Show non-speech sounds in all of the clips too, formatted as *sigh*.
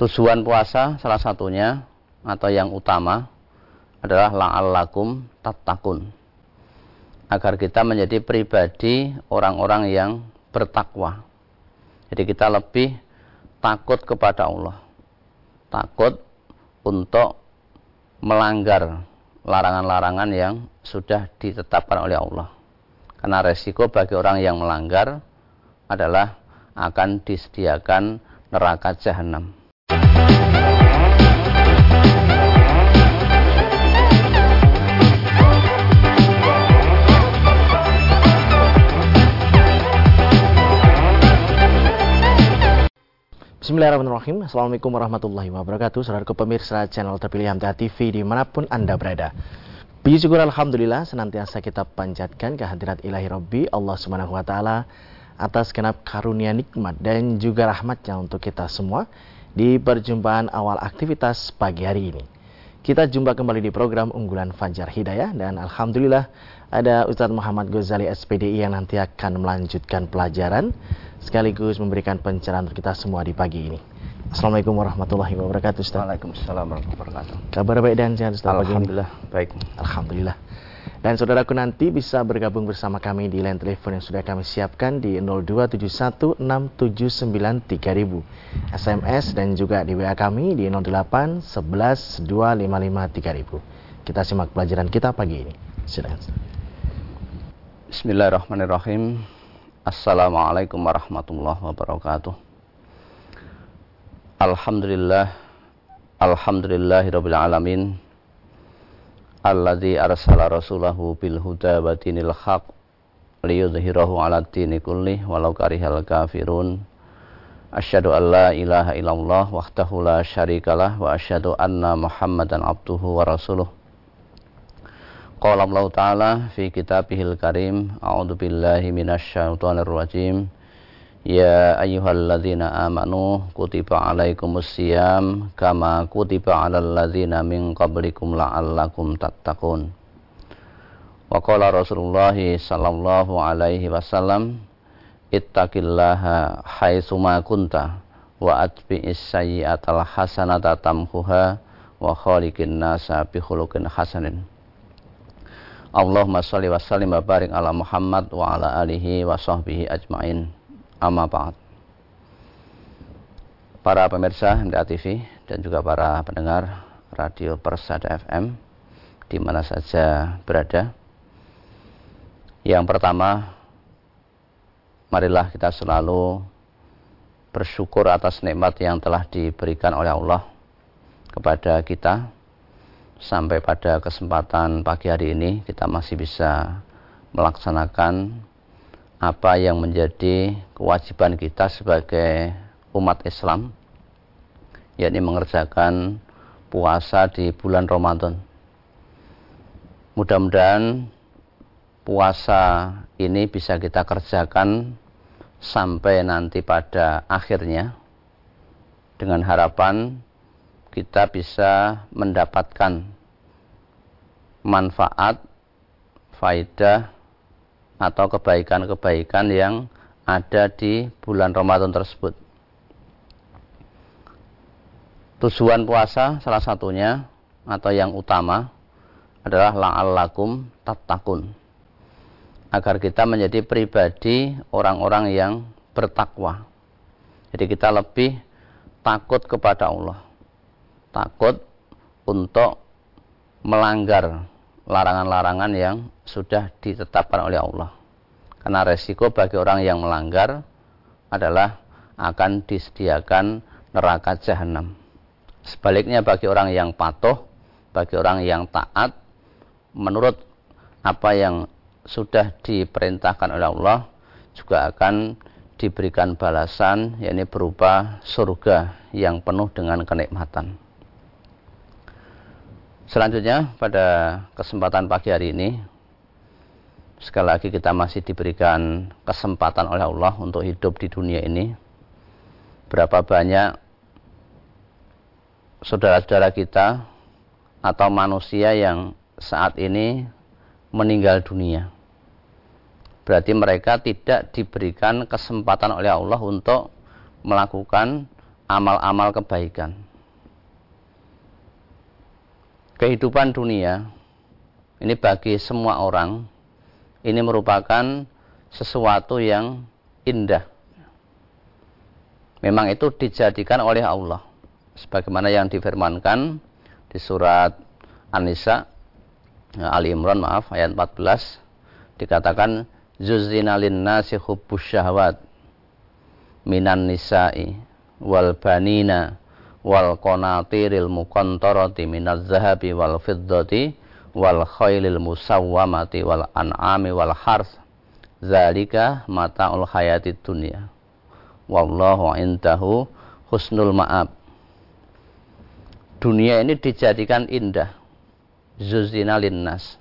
Tujuan puasa salah satunya atau yang utama adalah la'allakum tattaqun. Agar kita menjadi pribadi orang-orang yang bertakwa. Jadi kita lebih takut kepada Allah. Takut untuk melanggar larangan-larangan yang sudah ditetapkan oleh Allah. Karena resiko bagi orang yang melanggar adalah akan disediakan neraka jahanam. Bismillahirrahmanirrahim. Assalamualaikum warahmatullahi wabarakatuh. Saudara pemirsa channel terpilih Hamda TV di mana pun Anda berada. Puji syukur Alhamdulillah senantiasa kita panjatkan kehadirat ilahi Rabbi Allah Subhanahu Wa Taala atas kenap karunia nikmat dan juga rahmatnya untuk kita semua di perjumpaan awal aktivitas pagi hari ini. Kita jumpa kembali di program unggulan Fajar Hidayah dan Alhamdulillah ada Ustadz Muhammad Ghazali SPDI yang nanti akan melanjutkan pelajaran sekaligus memberikan pencerahan untuk kita semua di pagi ini. Assalamualaikum warahmatullahi wabarakatuh Ustaz. Waalaikumsalam warahmatullahi wabarakatuh. Kabar baik dan sehat Ustaz Alhamdulillah baik. Alhamdulillah. Dan saudaraku nanti bisa bergabung bersama kami di line telepon yang sudah kami siapkan di 02716793000 SMS dan juga di WA kami di 08 11 255 Kita simak pelajaran kita pagi ini. Silakan. Bismillahirrahmanirrahim. Assalamualaikum warahmatullahi wabarakatuh. Alhamdulillah Alhamdulillahirabbil alamin Alladzi arsala rasulahu bil huda wa dinil haq liyudhhirahu 'ala dini kulli walau karihal kafirun. Asyhadu an la ilaha illallah wahdahu la syarikalah wa asyhadu anna Muhammadan abduhu wa rasuluh. Qala Allah Ta'ala fi kitabihil karim A'udzu billahi minasyaitonir rajim Ayyuhalladzina amanu kutiba alaikumus siyam kama kutiba alal ladzina min qablikum la'allakum tattaqun Wa qala Rasulullah sallallahu alaihi wasallam ittaqillaha haitsuma kunta wa atbi'is sayyi'atal hasanata tamhuha wa khaliqin nasa bi khuluqin hasanin Allahumma salli wa sallim wa barik ala Muhammad wa ala alihi wa sahbihi ajmain. Amma ba'd. Para pemirsa MTA TV dan juga para pendengar Radio Persada FM di mana saja berada. Yang pertama, marilah kita selalu bersyukur atas nikmat yang telah diberikan oleh Allah kepada kita sampai pada kesempatan pagi hari ini kita masih bisa melaksanakan apa yang menjadi kewajiban kita sebagai umat Islam yakni mengerjakan puasa di bulan Ramadan. Mudah-mudahan puasa ini bisa kita kerjakan sampai nanti pada akhirnya dengan harapan kita bisa mendapatkan manfaat, faidah, atau kebaikan-kebaikan yang ada di bulan Ramadan tersebut. Tujuan puasa salah satunya atau yang utama adalah la'allakum tattaqun. Agar kita menjadi pribadi orang-orang yang bertakwa. Jadi kita lebih takut kepada Allah takut untuk melanggar larangan-larangan yang sudah ditetapkan oleh Allah. Karena resiko bagi orang yang melanggar adalah akan disediakan neraka jahanam. Sebaliknya bagi orang yang patuh, bagi orang yang taat, menurut apa yang sudah diperintahkan oleh Allah, juga akan diberikan balasan, yakni berupa surga yang penuh dengan kenikmatan. Selanjutnya pada kesempatan pagi hari ini sekali lagi kita masih diberikan kesempatan oleh Allah untuk hidup di dunia ini. Berapa banyak saudara-saudara kita atau manusia yang saat ini meninggal dunia. Berarti mereka tidak diberikan kesempatan oleh Allah untuk melakukan amal-amal kebaikan. Kehidupan dunia ini bagi semua orang ini merupakan sesuatu yang indah. Memang itu dijadikan oleh Allah. Sebagaimana yang difirmankan di surat An-Nisa Ali Imran maaf ayat 14 dikatakan zuzina nasi hubbus syahwat minan nisa'i wal banina wal qanatiril muqantarati minaz zahabi wal fiddati wal khailil musawwamati wal an'ami wal harth zalika mataul hayatid dunya. Wallahu indahu husnul ma'ab. Dunia ini dijadikan indah. Zuzina linnas.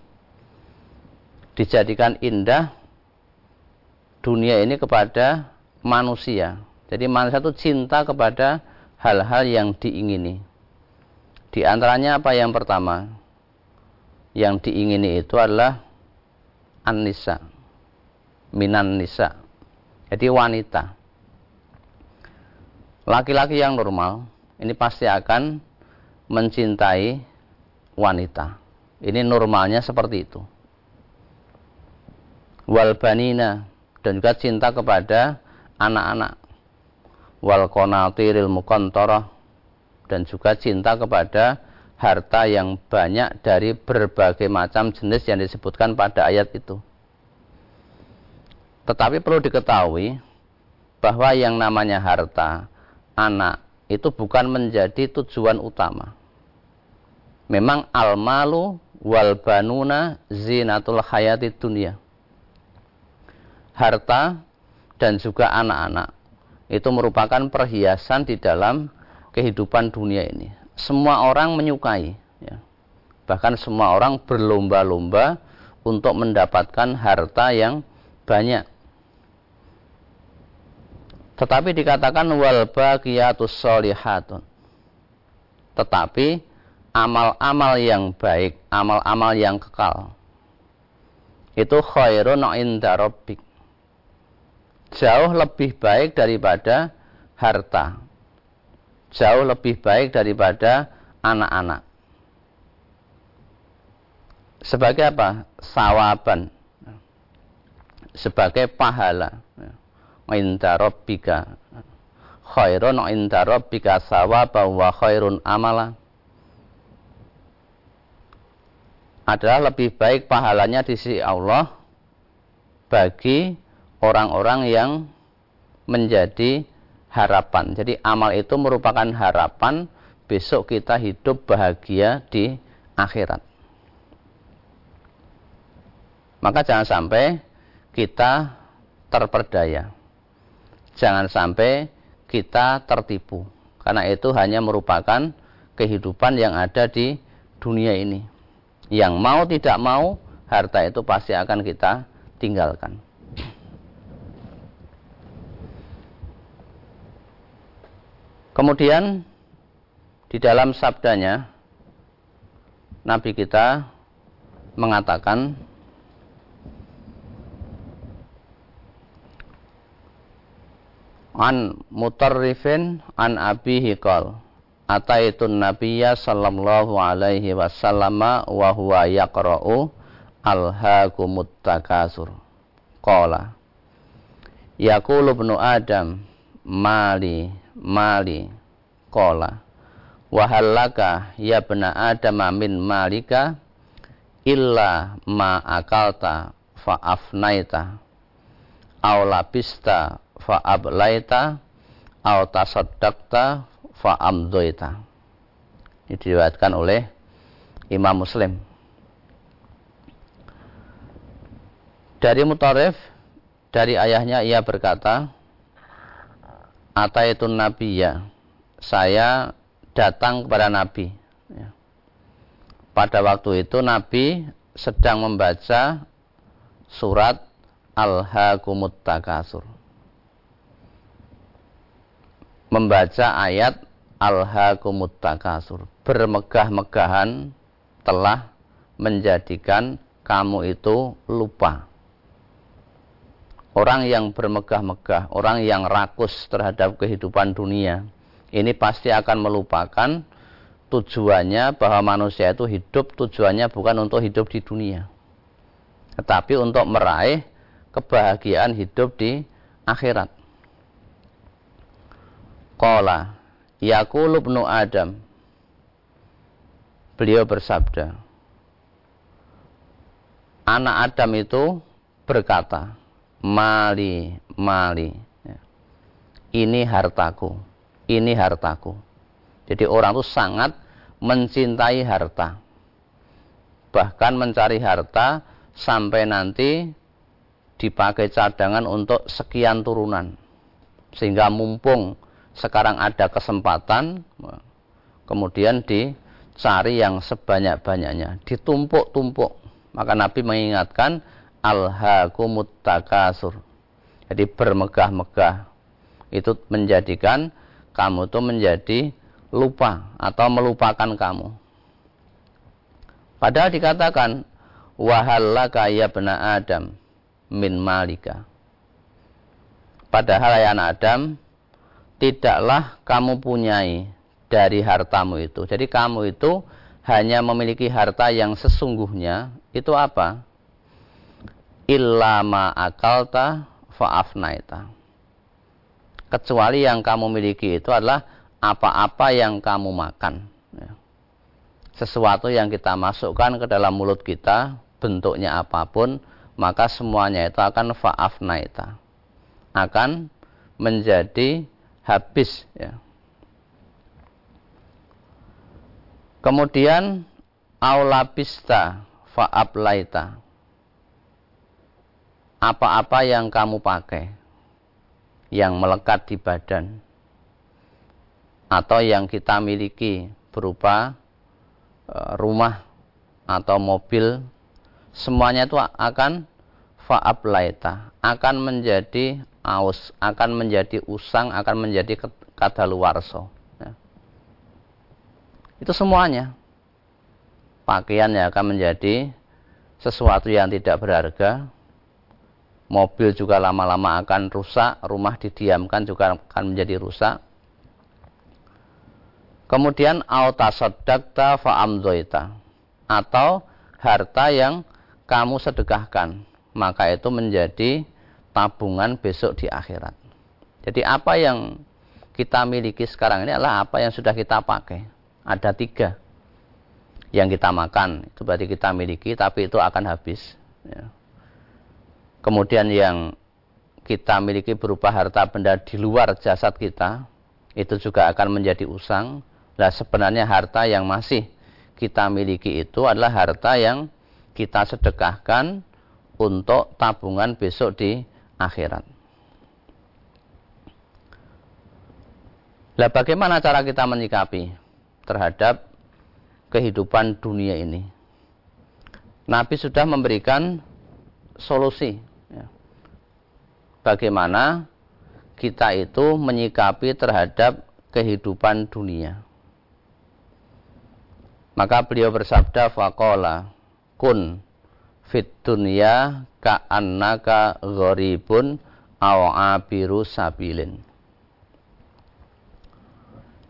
Dijadikan indah dunia ini kepada manusia. Jadi manusia itu cinta kepada hal-hal yang diingini di antaranya apa yang pertama yang diingini itu adalah an-nisa minan nisa jadi wanita laki-laki yang normal ini pasti akan mencintai wanita. Ini normalnya seperti itu. Wal banina dan juga cinta kepada anak-anak. Wal qanatiril muqantarah dan juga cinta kepada harta yang banyak dari berbagai macam jenis yang disebutkan pada ayat itu. Tetapi perlu diketahui bahwa yang namanya harta, anak, itu bukan menjadi tujuan utama memang al-malu wal banuna zinatul hayati dunia. Harta dan juga anak-anak itu merupakan perhiasan di dalam kehidupan dunia ini. Semua orang menyukai, ya. bahkan semua orang berlomba-lomba untuk mendapatkan harta yang banyak. Tetapi dikatakan wal baqiyatus solihatun. Tetapi amal-amal yang baik, amal-amal yang kekal. Itu khairun inda rabbik. Jauh lebih baik daripada harta. Jauh lebih baik daripada anak-anak. Sebagai apa? Sawaban. Sebagai pahala. Inda rabbika. Khairun inda rabbika sawaban wa khairun amala adalah lebih baik pahalanya di sisi Allah bagi orang-orang yang menjadi harapan. Jadi amal itu merupakan harapan besok kita hidup bahagia di akhirat. Maka jangan sampai kita terperdaya. Jangan sampai kita tertipu. Karena itu hanya merupakan kehidupan yang ada di dunia ini yang mau tidak mau harta itu pasti akan kita tinggalkan. Kemudian di dalam sabdanya Nabi kita mengatakan an mutarrifin an abihi qala ataitun nabiyya sallallahu alaihi wasallam wa huwa yaqra'u alhaakumut takasur. Qala yaqulu ibnu adam mali mali qala wa halaka ya ibna adam min malika illa ma akalta fa afnaita aw labista fa ablaita aw tasaddaqta fa'amdoita. Ini diriwayatkan oleh Imam Muslim. Dari Mutarif, dari ayahnya ia berkata, Ataitun ya, saya datang kepada Nabi. Ya. Pada waktu itu Nabi sedang membaca surat Al-Hakumut Takasur. Membaca ayat alhaakumut takasur bermegah-megahan telah menjadikan kamu itu lupa orang yang bermegah-megah orang yang rakus terhadap kehidupan dunia ini pasti akan melupakan tujuannya bahwa manusia itu hidup tujuannya bukan untuk hidup di dunia. Tetapi untuk meraih kebahagiaan hidup di akhirat. Qala Yaqulu ibnu Adam. Beliau bersabda Anak Adam itu berkata Mali, mali. Ya. Ini hartaku Ini hartaku. Jadi orang itu sangat mencintai harta. Bahkan mencari harta Sampai nanti dipakai cadangan untuk sekian turunan. Sehingga mumpung sekarang ada kesempatan kemudian dicari yang sebanyak-banyaknya. Ditumpuk-tumpuk. Maka Nabi mengingatkan alhaqumut takasur. Jadi bermegah-megah. Itu menjadikan kamu itu menjadi lupa atau melupakan kamu. Padahal dikatakan wahallaka ya bena Adam min malika. Padahal ya anak Adam tidaklah kamu punyai dari hartamu itu. Jadi kamu itu hanya memiliki harta yang sesungguhnya. Itu apa? Illama akalta fa'afnaita. Kecuali yang kamu miliki itu adalah apa-apa yang kamu makan. Ya. Sesuatu yang kita masukkan ke dalam mulut kita, bentuknya apa pun, maka semuanya itu akan fa'afnaita. Akan menjadi habis ya. Kemudian aulabista fa'ablaita. Apa-apa yang kamu pakai yang melekat di badan atau yang kita miliki berupa e, rumah atau mobil semuanya itu akan fa'ablaita akan menjadi aus, akan menjadi usang, akan menjadi kadaluwarso. Ya. Itu semuanya. Pakaian yang akan menjadi sesuatu yang tidak berharga. Mobil juga lama-lama akan rusak, rumah didiamkan juga akan menjadi rusak. Kemudian autasaddaqta fa'amdoita atau harta yang kamu sedekahkan, maka itu menjadi tabungan besok di akhirat. Jadi apa yang kita miliki sekarang ini adalah apa yang sudah kita pakai. Ada tiga yang kita makan, itu berarti kita miliki, tapi itu akan habis. Ya. Kemudian yang kita miliki berupa harta benda di luar jasad kita, itu juga akan menjadi usang. Nah sebenarnya harta yang masih kita miliki itu adalah harta yang kita sedekahkan untuk tabungan besok di akhirat. Nah, bagaimana cara kita menyikapi terhadap kehidupan dunia ini? Nabi sudah memberikan solusi. Bagaimana kita itu menyikapi terhadap kehidupan dunia. Maka beliau bersabda, Faqala, kun fit dunya ka'annaka gharibun aw abiru sabilin.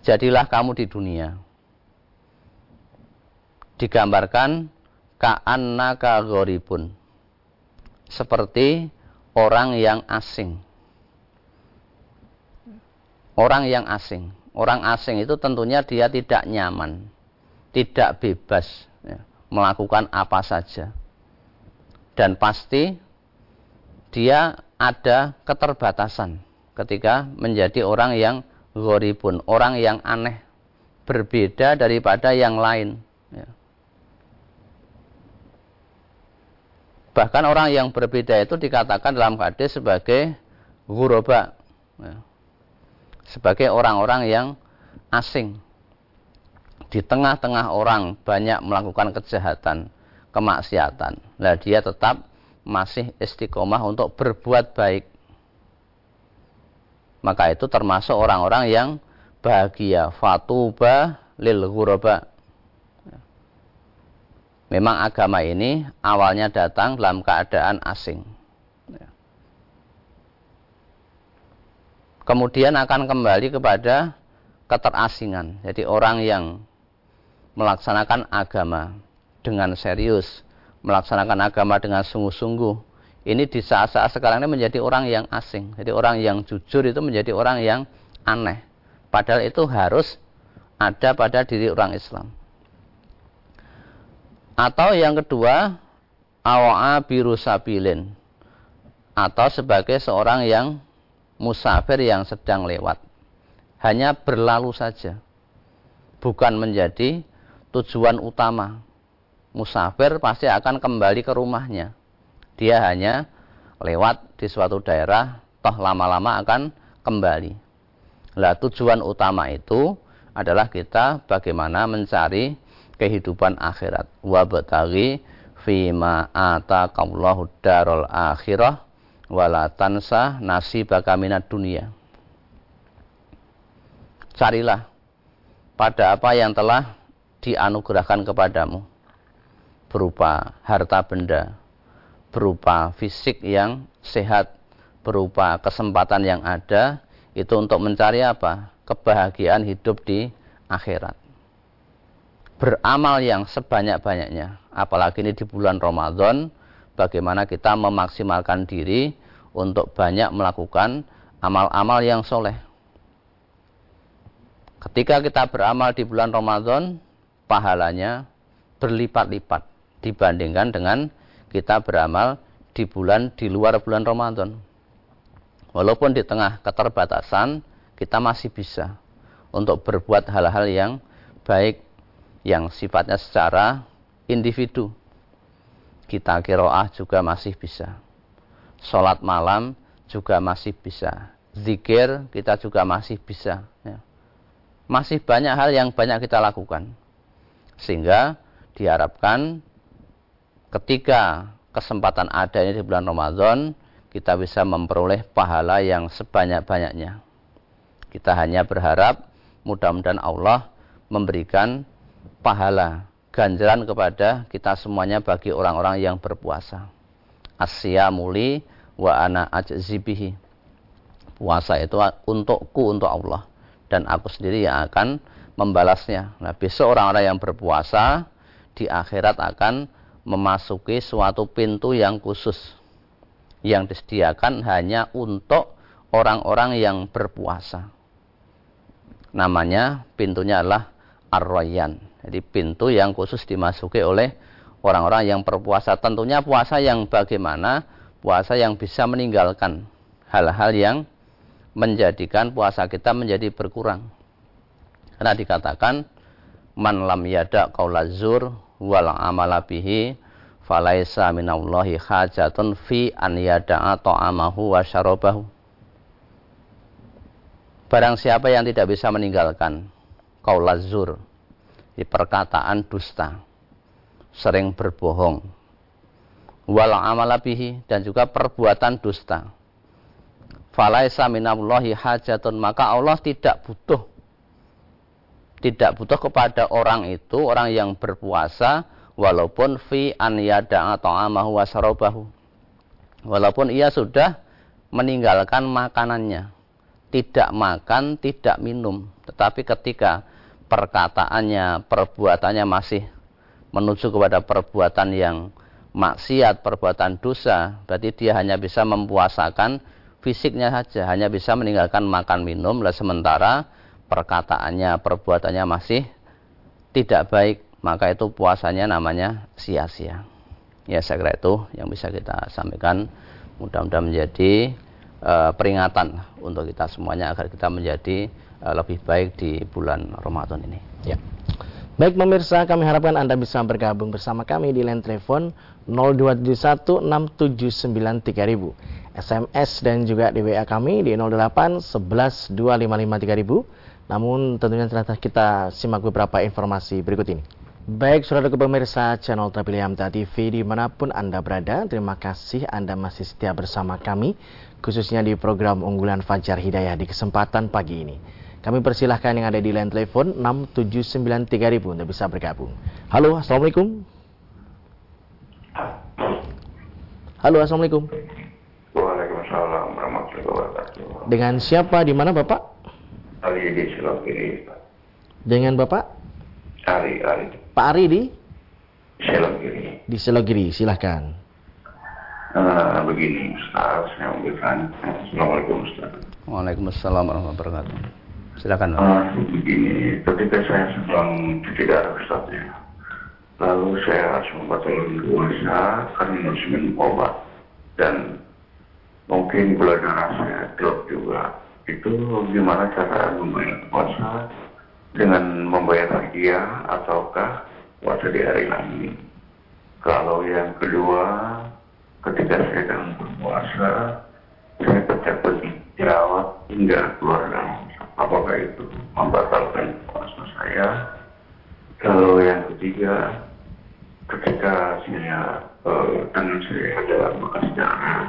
Jadilah kamu di dunia. Digambarkan ka'annaka gharibun. Seperti orang yang asing. Orang yang asing. Orang asing itu tentunya dia tidak nyaman, tidak bebas ya, melakukan apa saja dan pasti dia ada keterbatasan ketika menjadi orang yang goribun, orang yang aneh, berbeda daripada yang lain. Ya. Bahkan orang yang berbeda itu dikatakan dalam hadis sebagai guroba, ya. sebagai orang-orang yang asing. Di tengah-tengah orang banyak melakukan kejahatan, kemaksiatan. Nah, dia tetap masih istiqomah untuk berbuat baik. Maka itu termasuk orang-orang yang bahagia. Fatuba lil ghuraba. Memang agama ini awalnya datang dalam keadaan asing. Kemudian akan kembali kepada keterasingan. Jadi orang yang melaksanakan agama dengan serius, melaksanakan agama dengan sungguh-sungguh, ini di saat-saat sekarang ini menjadi orang yang asing. Jadi orang yang jujur itu menjadi orang yang aneh. Padahal itu harus ada pada diri orang Islam. Atau yang kedua, awa'a biru sabilin. Atau sebagai seorang yang musafir yang sedang lewat hanya berlalu saja, bukan menjadi tujuan utama. Musafir pasti akan kembali ke rumahnya. Dia hanya lewat di suatu daerah, toh lama-lama akan kembali. Lah tujuan utama itu adalah kita bagaimana mencari kehidupan akhirat. Wa bataghi fima ataqallahu darul akhirah wala tansa nasibaka minad dunia carilah pada apa yang telah dianugerahkan kepadamu berupa harta benda, berupa fisik yang sehat, berupa kesempatan yang ada itu untuk mencari apa? kebahagiaan hidup di akhirat. Beramal yang sebanyak-banyaknya, apalagi ini di bulan Ramadan, bagaimana kita memaksimalkan diri untuk banyak melakukan amal-amal yang soleh Ketika kita beramal di bulan Ramadan, pahalanya berlipat-lipat dibandingkan dengan kita beramal di bulan di luar bulan Ramadan. Walaupun di tengah keterbatasan, kita masih bisa untuk berbuat hal-hal yang baik yang sifatnya secara individu. Kita kiroah juga masih bisa. Sholat malam juga masih bisa. Zikir kita juga masih bisa. Ya masih banyak hal yang banyak kita lakukan. Sehingga diharapkan ketika kesempatan adanya di bulan Ramadan, kita bisa memperoleh pahala yang sebanyak-banyaknya. Kita hanya berharap mudah-mudahan Allah memberikan pahala ganjaran kepada kita semuanya bagi orang-orang yang berpuasa. Asya muli wa ana ajzibihi. Puasa itu untukku untuk Allah dan aku sendiri yang akan membalasnya. Nah, besok orang-orang yang berpuasa di akhirat akan memasuki suatu pintu yang khusus yang disediakan hanya untuk orang-orang yang berpuasa. Namanya pintunya adalah Ar-Rayyan. Jadi pintu yang khusus dimasuki oleh orang-orang yang berpuasa. Tentunya puasa yang bagaimana? Puasa yang bisa meninggalkan hal-hal yang menjadikan puasa kita menjadi berkurang. Karena dikatakan man lam yada qaula zur wal amala bihi falaisa minallahi hajatun fi an yada'a ta'amahu wa syarabahu. Barang siapa yang tidak bisa meninggalkan qaula zur di perkataan dusta, sering berbohong, wal amala bihi dan juga perbuatan dusta. Falaisa minallahi hajatun maka Allah tidak butuh. Tidak butuh kepada orang itu orang yang berpuasa walaupun fi an yada'a ta'amahu wa walaupun ia sudah meninggalkan makanannya. Tidak makan tidak minum. Tetapi ketika perkataannya perbuatannya masih menuju kepada perbuatan yang maksiat perbuatan dosa. Berarti dia hanya bisa mempuasakan fisiknya saja hanya bisa meninggalkan makan minum. Lah sementara perkataannya perbuatannya masih tidak baik maka itu puasanya namanya sia-sia. Ya saya kira itu yang bisa kita sampaikan. Mudah-mudahan menjadi uh, peringatan untuk kita semuanya agar kita menjadi uh, lebih baik di bulan Ramadan ini ya Baik pemirsa, kami harapkan Anda bisa bergabung bersama kami di line telepon 02716793000. SMS dan juga di WA kami di 08 11 255 3000. Namun tentunya ternyata kita simak beberapa informasi berikut ini. Baik, saudara pemirsa channel terpilih Hamta TV di mana pun Anda berada, terima kasih Anda masih setia bersama kami, khususnya di program unggulan Fajar Hidayah di kesempatan pagi ini. Kami persilahkan yang ada di line telepon 6793000 untuk bisa bergabung. Halo, Assalamualaikum. Halo, Assalamualaikum. Waalaikumsalam warahmatullahi wabarakatuh. Dengan siapa di mana Bapak? Ari di Selogiri. Dengan Bapak? Ari, Ari. Pak Ari di? Selogiri. Di Selogiri, silahkan. Uh, begini, Ustaz, saya memberikan Assalamualaikum Ustaz. Waalaikumsalam warahmatullahi wabarakatuh. Silakan. Uh, begini, ketika saya sedang cuci darah Ustaz ya, lalu saya harus membatalkan puasa karena harus minum obat dan mungkin gula darah saya drop juga. Itu gimana cara membayar puasa dengan membayar hadiah ataukah puasa di hari lain? Kalau yang kedua, ketika saya dalam berpuasa, saya pecah-pecah jerawat hingga keluar darah. Apakah itu membatalkan puasa saya? Kalau yang ketiga, ketika saya uh, tangan saya ada bekas darah,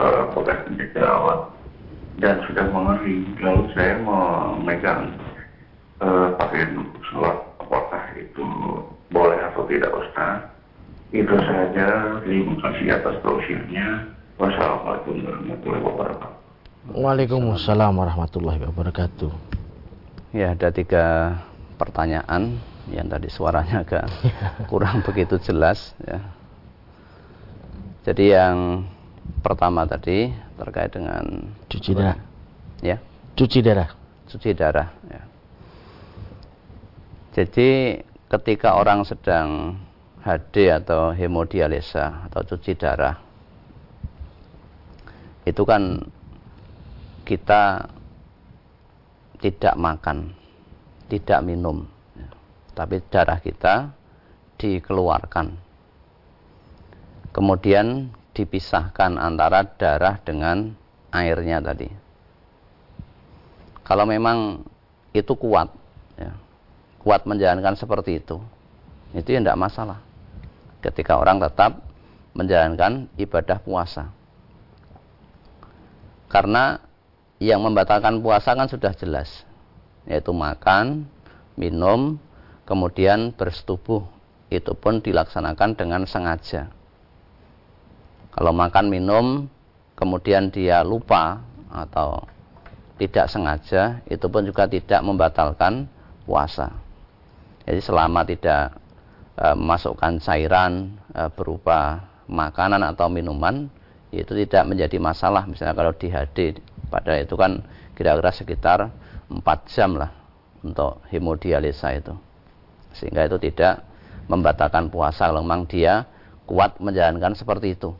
uh, bekas jerawat, dan sudah mengering, lalu saya memegang uh, pakaian sholat, apakah itu boleh atau tidak Ustaz? Itu saja. Terima kasih atas tausiahnya. Wassalamualaikum warahmatullahi wabarakatuh. Waalaikumsalam warahmatullahi wabarakatuh. Ya, ada tiga pertanyaan yang tadi suaranya agak *laughs* kurang begitu jelas ya. Jadi yang pertama tadi terkait dengan cuci darah. Ya. Cuci darah. Cuci darah ya. Jadi ketika orang sedang HD atau hemodialisa atau cuci darah itu kan kita tidak makan, tidak minum, tapi darah kita dikeluarkan. Kemudian dipisahkan antara darah dengan airnya tadi. Kalau memang itu kuat, ya, kuat menjalankan seperti itu, itu ya tidak masalah ketika orang tetap menjalankan ibadah puasa. Karena yang membatalkan puasa kan sudah jelas, yaitu makan, minum, kemudian bersetubuh. Itu pun dilaksanakan dengan sengaja. Kalau makan, minum, kemudian dia lupa atau tidak sengaja, itu pun juga tidak membatalkan puasa. Jadi selama tidak e, memasukkan cairan e, berupa makanan atau minuman itu tidak menjadi masalah misalnya kalau di HD pada itu kan kira-kira sekitar 4 jam lah untuk hemodialisa itu. Sehingga itu tidak membatalkan puasa kalau memang dia kuat menjalankan seperti itu.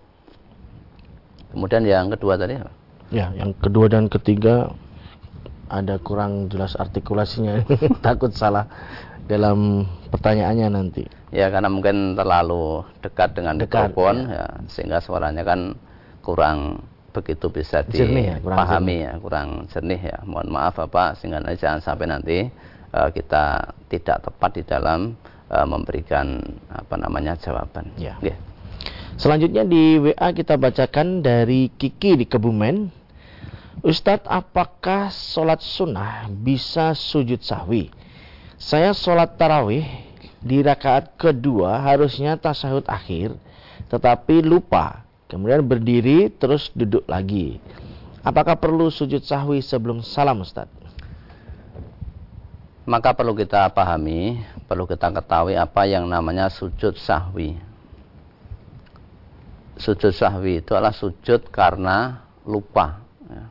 Kemudian yang kedua tadi ya yang kedua dan ketiga ada kurang jelas artikulasinya. *laughs* Takut salah dalam pertanyaannya nanti. Ya karena mungkin terlalu dekat dengan dekat, mikrofon ya. ya sehingga suaranya kan kurang begitu bisa dipahami ya, kurang ya kurang jernih ya mohon maaf Bapak sehingga jangan sampai nanti uh, kita tidak tepat di dalam uh, memberikan apa namanya jawaban ya. Okay. selanjutnya di WA kita bacakan dari Kiki di Kebumen Ustadz apakah sholat sunnah bisa sujud sahwi saya sholat tarawih di rakaat kedua harusnya tasahud akhir, tetapi lupa. Kemudian berdiri terus duduk lagi. Apakah perlu sujud sahwi sebelum salam Ustaz? Maka perlu kita pahami, perlu kita ketahui apa yang namanya sujud sahwi. Sujud sahwi itu adalah sujud karena lupa. Ya.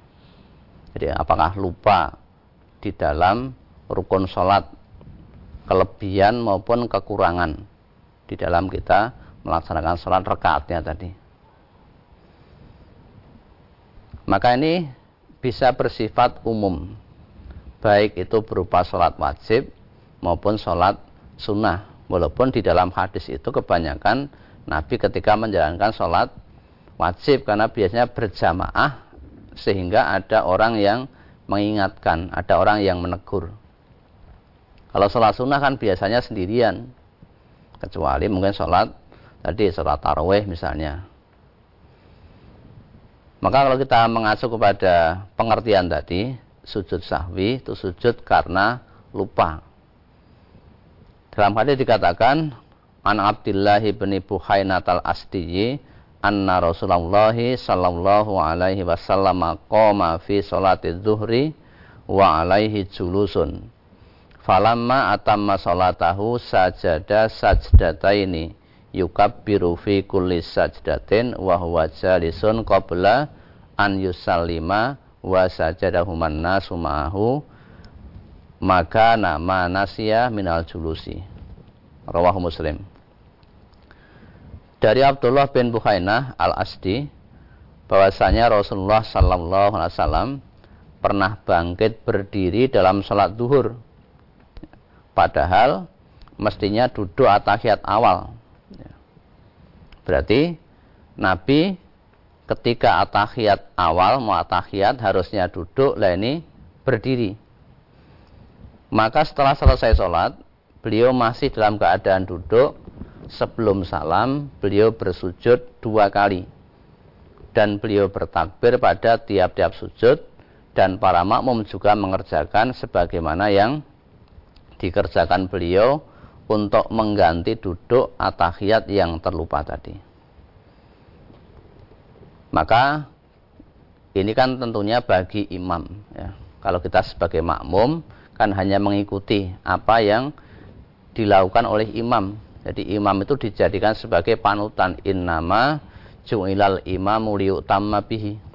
Jadi apakah lupa di dalam rukun sholat kelebihan maupun kekurangan di dalam kita melaksanakan sholat rekaatnya tadi. Maka ini bisa bersifat umum, baik itu berupa sholat wajib maupun sholat sunnah. Walaupun di dalam hadis itu kebanyakan Nabi ketika menjalankan sholat wajib karena biasanya berjamaah sehingga ada orang yang mengingatkan, ada orang yang menegur. Kalau sholat sunnah kan biasanya sendirian. Kecuali mungkin sholat tadi sholat taraweh misalnya. Maka kalau kita mengacu kepada pengertian tadi, sujud sahwi itu sujud karena lupa. Dalam hadis dikatakan, An Abdullah bin Buhainat al-Asdiyi, anna Rasulullah sallallahu alaihi wasallam qama fi salati zuhri wa alaihi julusun falamma atamma salatahu sajada sajdataini yukabbiru fi kulli sajdatin wa huwa jalisun qabla an yusallima wa sajadahuman nasu ma'ahu maka nama nasya minal julusi rawahu muslim dari Abdullah bin Bukhainah al-Asdi bahwasanya Rasulullah sallallahu alaihi wasallam pernah bangkit berdiri dalam sholat duhur. Padahal mestinya duduk atahiyat awal. Berarti Nabi ketika atahiyat awal mau atahiyat harusnya duduk, lah ini berdiri. Maka setelah selesai sholat, beliau masih dalam keadaan duduk. Sebelum salam, beliau bersujud dua kali. Dan beliau bertakbir pada tiap-tiap sujud dan para makmum juga mengerjakan sebagaimana yang dikerjakan beliau untuk mengganti duduk atahiyat yang terlupa tadi. Maka ini kan tentunya bagi imam ya. Kalau kita sebagai makmum kan hanya mengikuti apa yang dilakukan oleh imam. Jadi imam itu dijadikan sebagai panutan innama ju'ilal imamu liyutamma bihi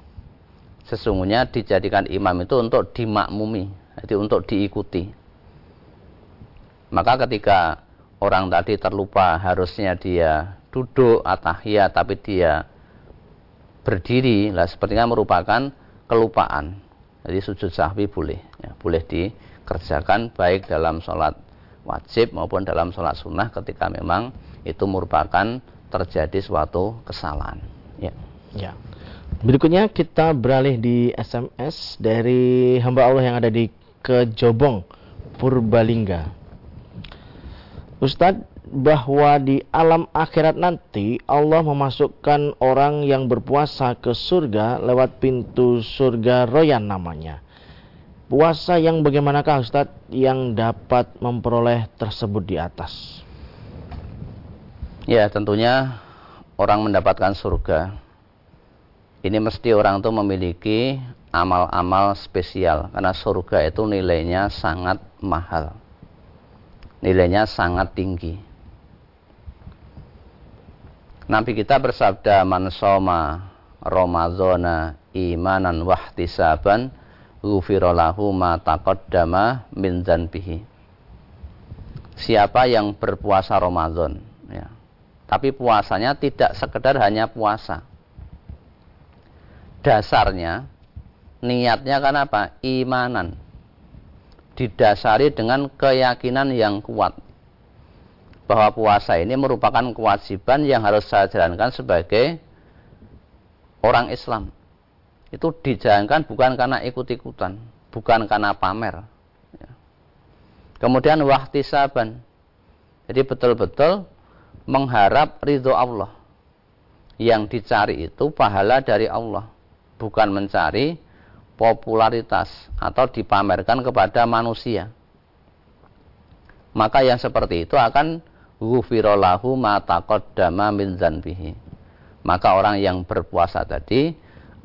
sesungguhnya dijadikan imam itu untuk dimakmumi, jadi untuk diikuti. Maka ketika orang tadi terlupa harusnya dia duduk atahiyat tapi dia berdiri, lah sepertinya merupakan kelupaan. Jadi sujud sahwi boleh, ya, boleh dikerjakan baik dalam sholat wajib maupun dalam sholat sunnah ketika memang itu merupakan terjadi suatu kesalahan. Ya. Ya. Berikutnya kita beralih di SMS dari hamba Allah yang ada di Kejobong, Purbalingga. Ustadz, bahwa di alam akhirat nanti Allah memasukkan orang yang berpuasa ke surga lewat pintu surga royan namanya. Puasa yang bagaimanakah Ustadz yang dapat memperoleh tersebut di atas? Ya tentunya orang mendapatkan surga ini mesti orang itu memiliki amal-amal spesial karena surga itu nilainya sangat mahal nilainya sangat tinggi Nabi kita bersabda man soma Ramadhana imanan wahtisaban ghufirallahu ma taqaddama min dzanbihi Siapa yang berpuasa Ramadan ya. Tapi puasanya tidak sekedar hanya puasa dasarnya niatnya kan apa? Imanan. Didasari dengan keyakinan yang kuat bahwa puasa ini merupakan kewajiban yang harus saya jalankan sebagai orang Islam. Itu dijalankan bukan karena ikut-ikutan, bukan karena pamer. Ya. Kemudian waktu saban. Jadi betul-betul mengharap ridho Allah. Yang dicari itu pahala dari Allah bukan mencari popularitas atau dipamerkan kepada manusia. Maka yang seperti itu akan ghufirallahu ma taqaddama min zanbihi. Maka orang yang berpuasa tadi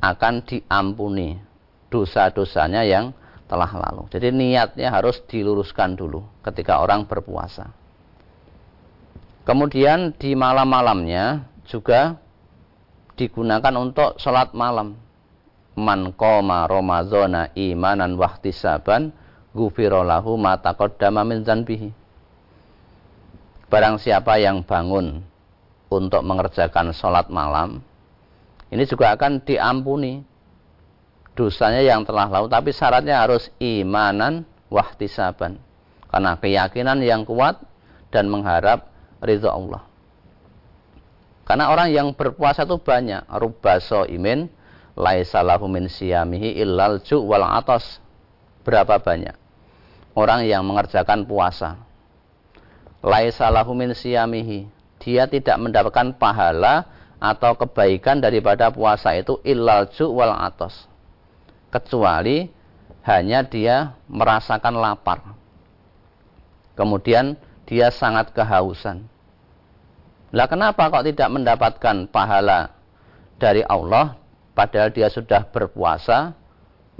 akan diampuni dosa-dosanya yang telah lalu. Jadi niatnya harus diluruskan dulu ketika orang berpuasa. Kemudian di malam-malamnya juga digunakan untuk sholat malam man qoma ramadhana imanan wahtisaban ghufira lahu ma taqaddama min dzanbihi. Barang siapa yang bangun untuk mengerjakan sholat malam ini juga akan diampuni dosanya yang telah lalu tapi syaratnya harus imanan wahtisaban. Karena keyakinan yang kuat dan mengharap ridha Allah. Karena orang yang berpuasa itu banyak rubaso imin laisa lahu min siyamihi illal ju' wal atas. Berapa banyak orang yang mengerjakan puasa. Laisa lahu min siyamihi. Dia tidak mendapatkan pahala atau kebaikan daripada puasa itu illal ju' wal atas. Kecuali hanya dia merasakan lapar. Kemudian dia sangat kehausan. Lah kenapa kok tidak mendapatkan pahala dari Allah padahal dia sudah berpuasa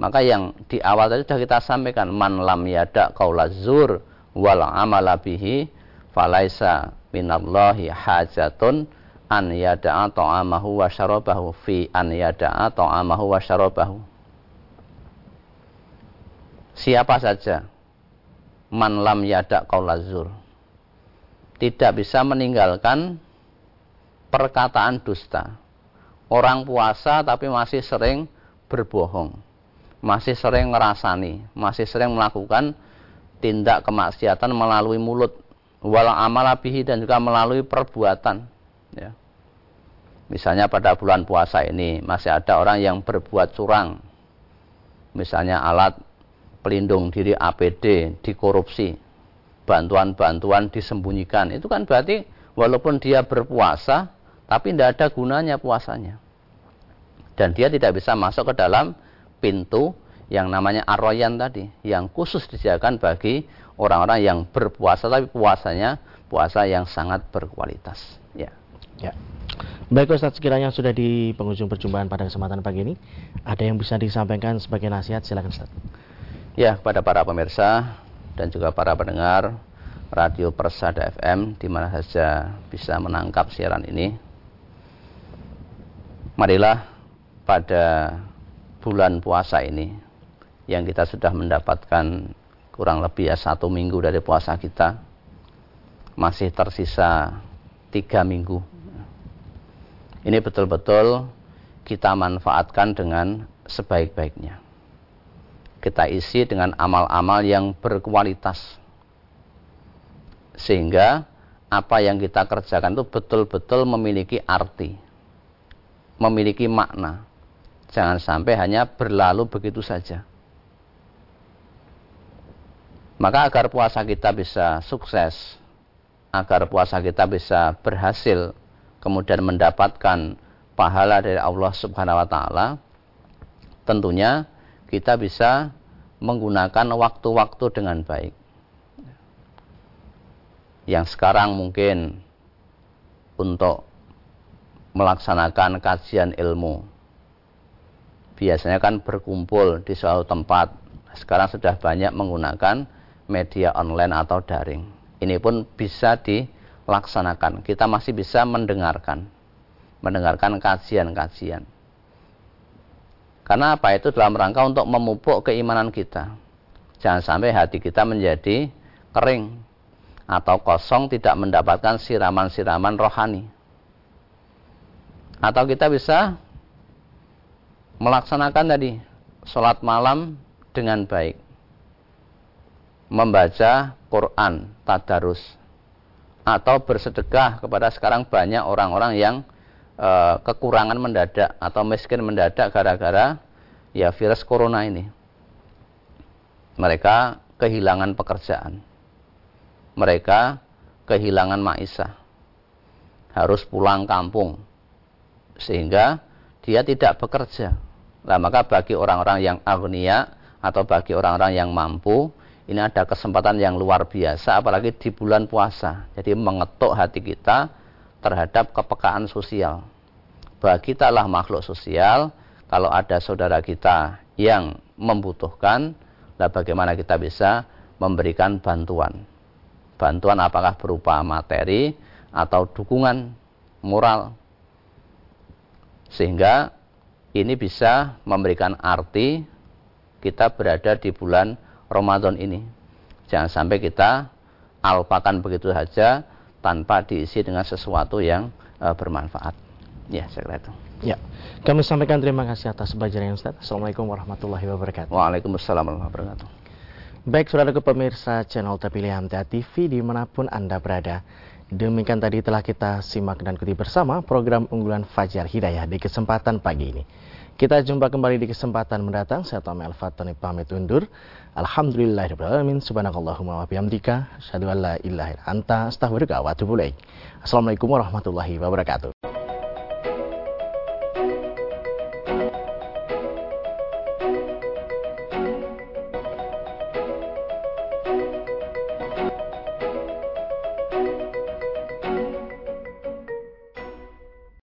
Maka yang di awal tadi sudah kita sampaikan man lam yada qaula zur wal amala bihi falaisa minallahi hajatun an yada'a ta'amahu wa syarabahu fi an yada'a ta'amahu wa syarabahu. Siapa saja man lam yada qaula zur tidak bisa meninggalkan perkataan dusta. Orang puasa tapi masih sering berbohong masih sering ngerasani, masih sering melakukan tindak kemaksiatan melalui mulut, walau amalabihi dan juga melalui perbuatan. Ya. Misalnya pada bulan puasa ini masih ada orang yang berbuat curang. Misalnya alat pelindung diri APD dikorupsi, bantuan-bantuan disembunyikan. Itu kan berarti walaupun dia berpuasa, tapi tidak ada gunanya puasanya. Dan dia tidak bisa masuk ke dalam pintu yang namanya arroyan tadi yang khusus disediakan bagi orang-orang yang berpuasa tapi puasanya puasa yang sangat berkualitas ya ya Baik Ustaz, sekiranya sudah di penghujung perjumpaan pada kesempatan pagi ini, ada yang bisa disampaikan sebagai nasihat, silakan Ustaz. Ya, kepada para pemirsa dan juga para pendengar Radio Persada FM di mana saja bisa menangkap siaran ini. Marilah pada bulan puasa ini yang kita sudah mendapatkan kurang lebih ya satu minggu dari puasa kita masih tersisa tiga minggu. Ini betul-betul kita manfaatkan dengan sebaik-baiknya. Kita isi dengan amal-amal yang berkualitas. Sehingga apa yang kita kerjakan itu betul-betul memiliki arti memiliki makna Jangan sampai hanya berlalu begitu saja. Maka agar puasa kita bisa sukses, agar puasa kita bisa berhasil, kemudian mendapatkan pahala dari Allah Subhanahu wa taala, tentunya kita bisa menggunakan waktu-waktu dengan baik. Yang sekarang mungkin untuk melaksanakan kajian ilmu biasanya kan berkumpul di suatu tempat. Sekarang sudah banyak menggunakan media online atau daring. Ini pun bisa dilaksanakan. Kita masih bisa mendengarkan, mendengarkan kajian-kajian. Karena apa itu dalam rangka untuk memupuk keimanan kita. Jangan sampai hati kita menjadi kering atau kosong tidak mendapatkan siraman-siraman rohani. Atau kita bisa melaksanakan tadi sholat malam dengan baik. Membaca Quran tadarus. Atau bersedekah kepada sekarang banyak orang-orang yang e, kekurangan mendadak atau miskin mendadak gara-gara ya virus corona ini. Mereka kehilangan pekerjaan. Mereka kehilangan maisha harus pulang kampung sehingga dia tidak bekerja Nah, maka bagi orang-orang yang agnia atau bagi orang-orang yang mampu, ini ada kesempatan yang luar biasa apalagi di bulan puasa. Jadi mengetuk hati kita terhadap kepekaan sosial. Bahwa kita lah makhluk sosial, kalau ada saudara kita yang membutuhkan, lah bagaimana kita bisa memberikan bantuan. Bantuan apakah berupa materi atau dukungan moral. Sehingga ini bisa memberikan arti kita berada di bulan Ramadan ini. Jangan sampai kita alpakan begitu saja tanpa diisi dengan sesuatu yang uh, bermanfaat. Ya, saya kira itu. Ya, kami sampaikan terima kasih atas pelajaran yang Ustaz. Assalamualaikum warahmatullahi wabarakatuh. Waalaikumsalam warahmatullahi wabarakatuh. Baik, saudara pemirsa channel terpilih TV di mana pun Anda berada. Demikian tadi telah kita simak dan ikuti bersama program unggulan Fajar Hidayah di kesempatan pagi ini. Kita jumpa kembali di kesempatan mendatang. Saya Tommy Al-Fatani pamit undur. Alhamdulillahirrahmanirrahim. Subhanakallahumma wa bihamdika. Asyadu an la ilaha anta astaghfiruka wa atubu Assalamualaikum warahmatullahi wabarakatuh.